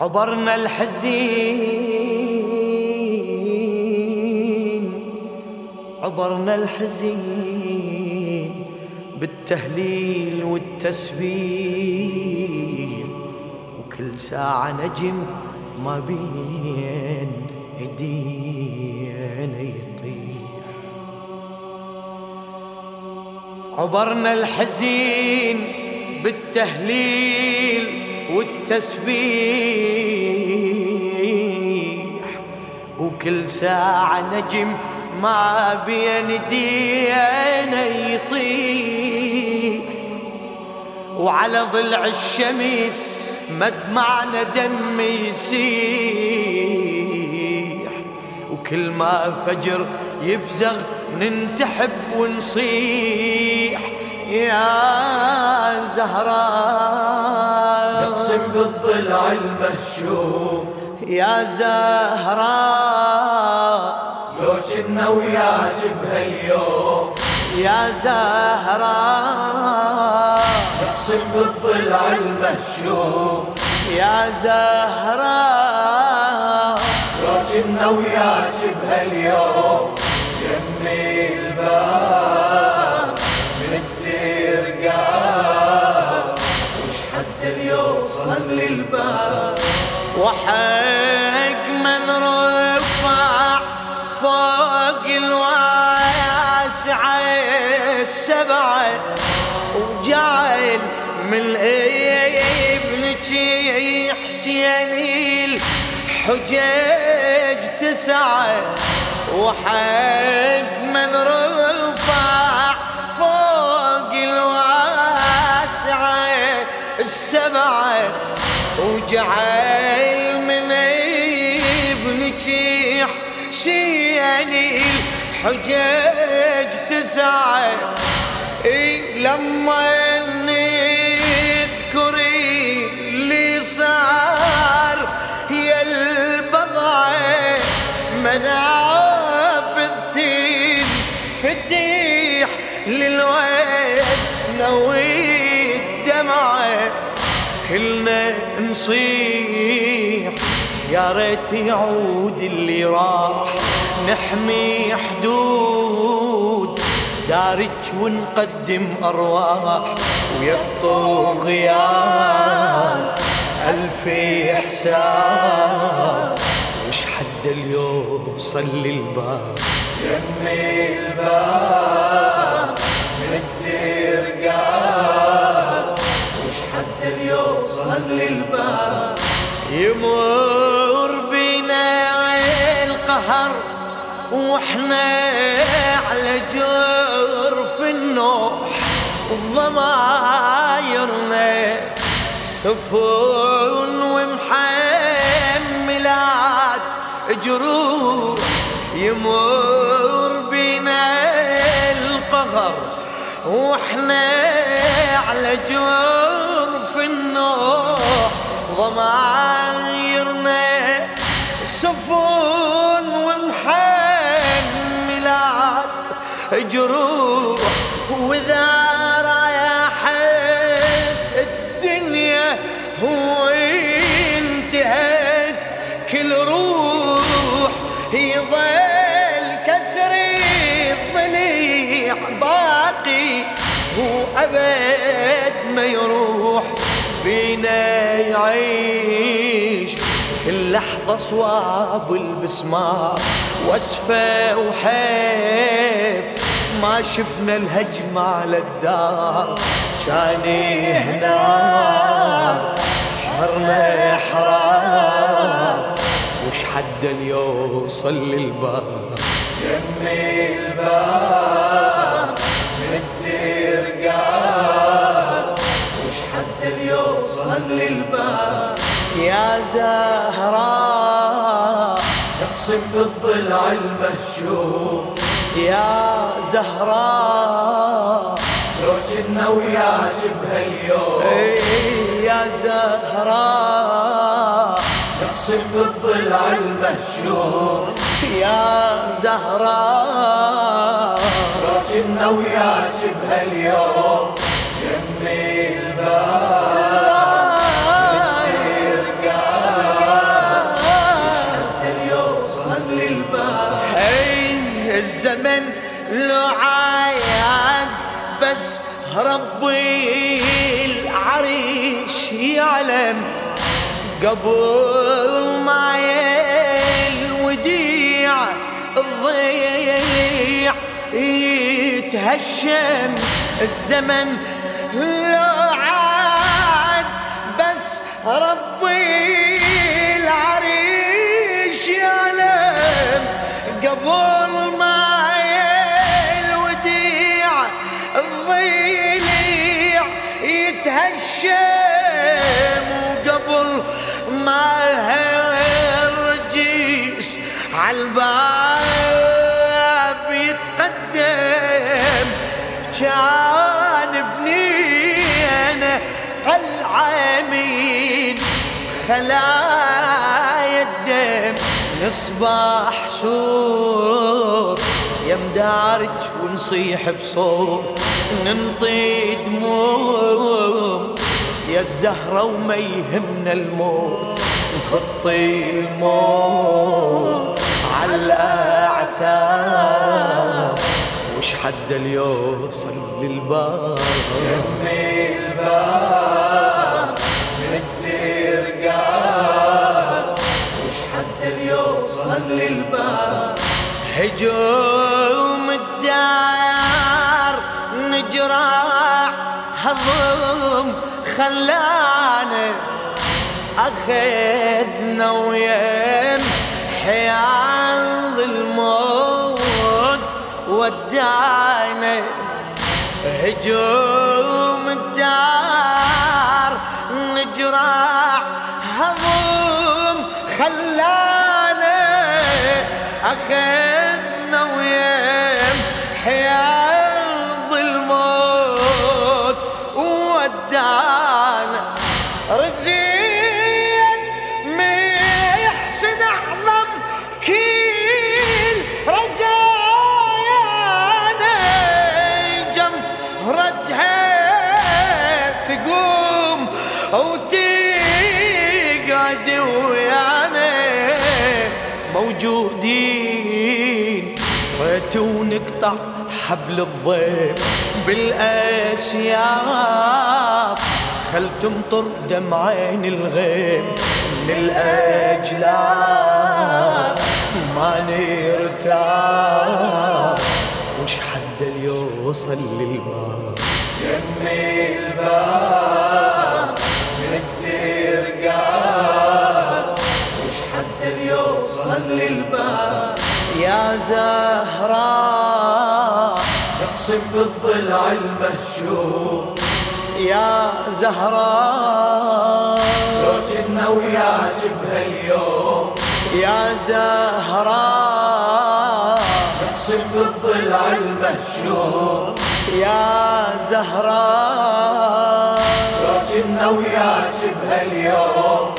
عبرنا الحزين عبرنا الحزين بالتهليل والتسبيح وكل ساعة نجم ما بين إيدينا يطيح. عبرنا الحزين بالتهليل والتسبيح. وكل ساعة نجم ما بين دينا يطيح. وعلى ضلع الشمس مدمعنا دم يسيح. وكل ما فجر يبزغ ننتحب ونصيح. يا زهراء نقسم بالضلع المهشوم. يا زهراء لو كنا وياك بهاليوم يا زهراء نقسم بالضلع المهشوم. يا زهراء لو كنا وياك بهاليوم ابنك حسين الحجاج تسعة وحق من رفع فوق الواسعة السبعة وجعل من ابنك حسين الحجاج تسعة. إيه لما نذكري نوي الدمعة كلنا نصيح. يا ريت يعود اللي راح نحمي حدود. دارج ونقدم أرواح ويا الطغيان. ألف حساب وش حد اليوم صلي الباب؟ يمي الباب. وإحنا على جرف النوح وضمايرنا سفن ومحملات جروح يمر بنا القهر. وإحنا على جرف النوح ضمايرنا جروح وإذا رايحت الدنيا وانتهت كل روح يظل كسري الضليع باقي. وابد ما يروح بينا يعيش. كل لحظة صواب البسمار وأسفة وحيف ما شفنا الهجمة على الدار. كان هنا شهرنا حرام وش حد يوصل للباب؟ يمي الباب من الدير قام وش حد يوصل للباب؟ يا زهراء نقسم بالضلع المهشوم يا زهراء. لو كنا وياك بهاليوم إيه يا زهراء. نقسم بالضلع المهجور. يا زهراء. لو كنا وياك بهاليوم يمي إيه الزمن لو عاد بس ربي العريش يعلم قبل ما الوديع الضيع يتهشم الزمن لو عالباب يتقدم. كان بنينا قلعة من خلايا الدم نصبح سور يا مدارج ونصيح بصوت ننطي دموم يا الزهرة وما يهمنا الموت. نخطي الموت. الأعتاب وش حد اليوصل للباب يمي الباب الدير قال وش حد يوصل للباب هجوم الدار نجرع هضم خلانا. أخذنا وين ودانا هجوم الدار نجرع هضم خلانا أخذنا وين حياض الموت ودانا رزين وتقعد ويانا موجودين. ريت ونقطع حبل الضيم بالأسياف. خل تمطر دمعين الغيم من الأجلاف. ما نرتاح. وش حد يوصل للباب؟ يمي زهراء نقسم بالضلع المهشوم يا زهراء لو كنا وياك بهاليوم يا زهراء نقسم بالضلع المهشوم يا زهراء لو كنا وياك بهاليوم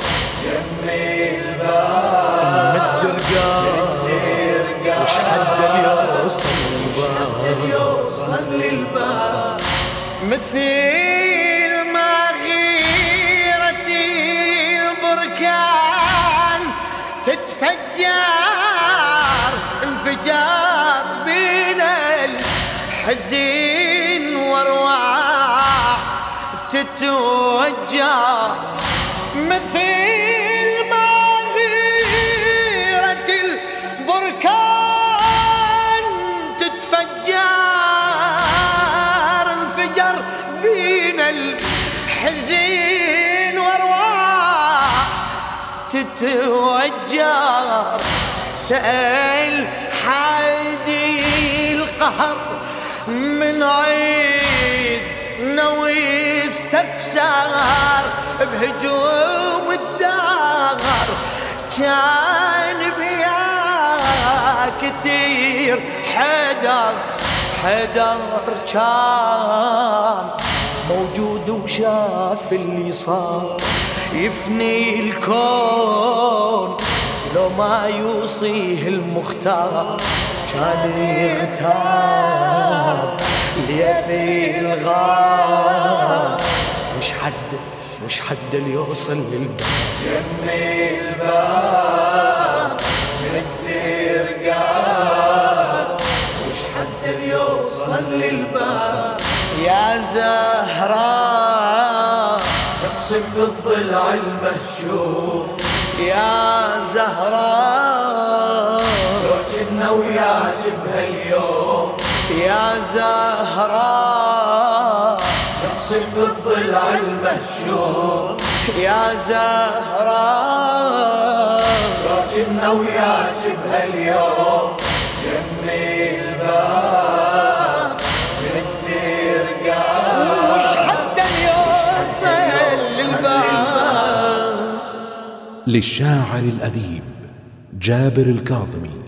مثل ما غيرتي البركان تتفجر انفجار بين الحزين وارواح تتوجع مثل تتوجر. سأل حادي القهر من عيد نوي استفسار بهجوم الدار. كان بيا كتير حدر حدر كان. موجود وشاف اللي صار. يفني الكون لو ما يوصيه المختار. كان يغتاب ليفي الغار. مش حد مش حد اللي يوصل للباب. يمي الباب. زهراء. اقسم بالضلع المهشوم. يا زهراء. لو كنا وياك بهاليوم يا زهراء. اقسم بالضلع المهشوم. يا زهراء. لو كنا وياك بهاليوم للشاعر الأديب جابر الكاظمي.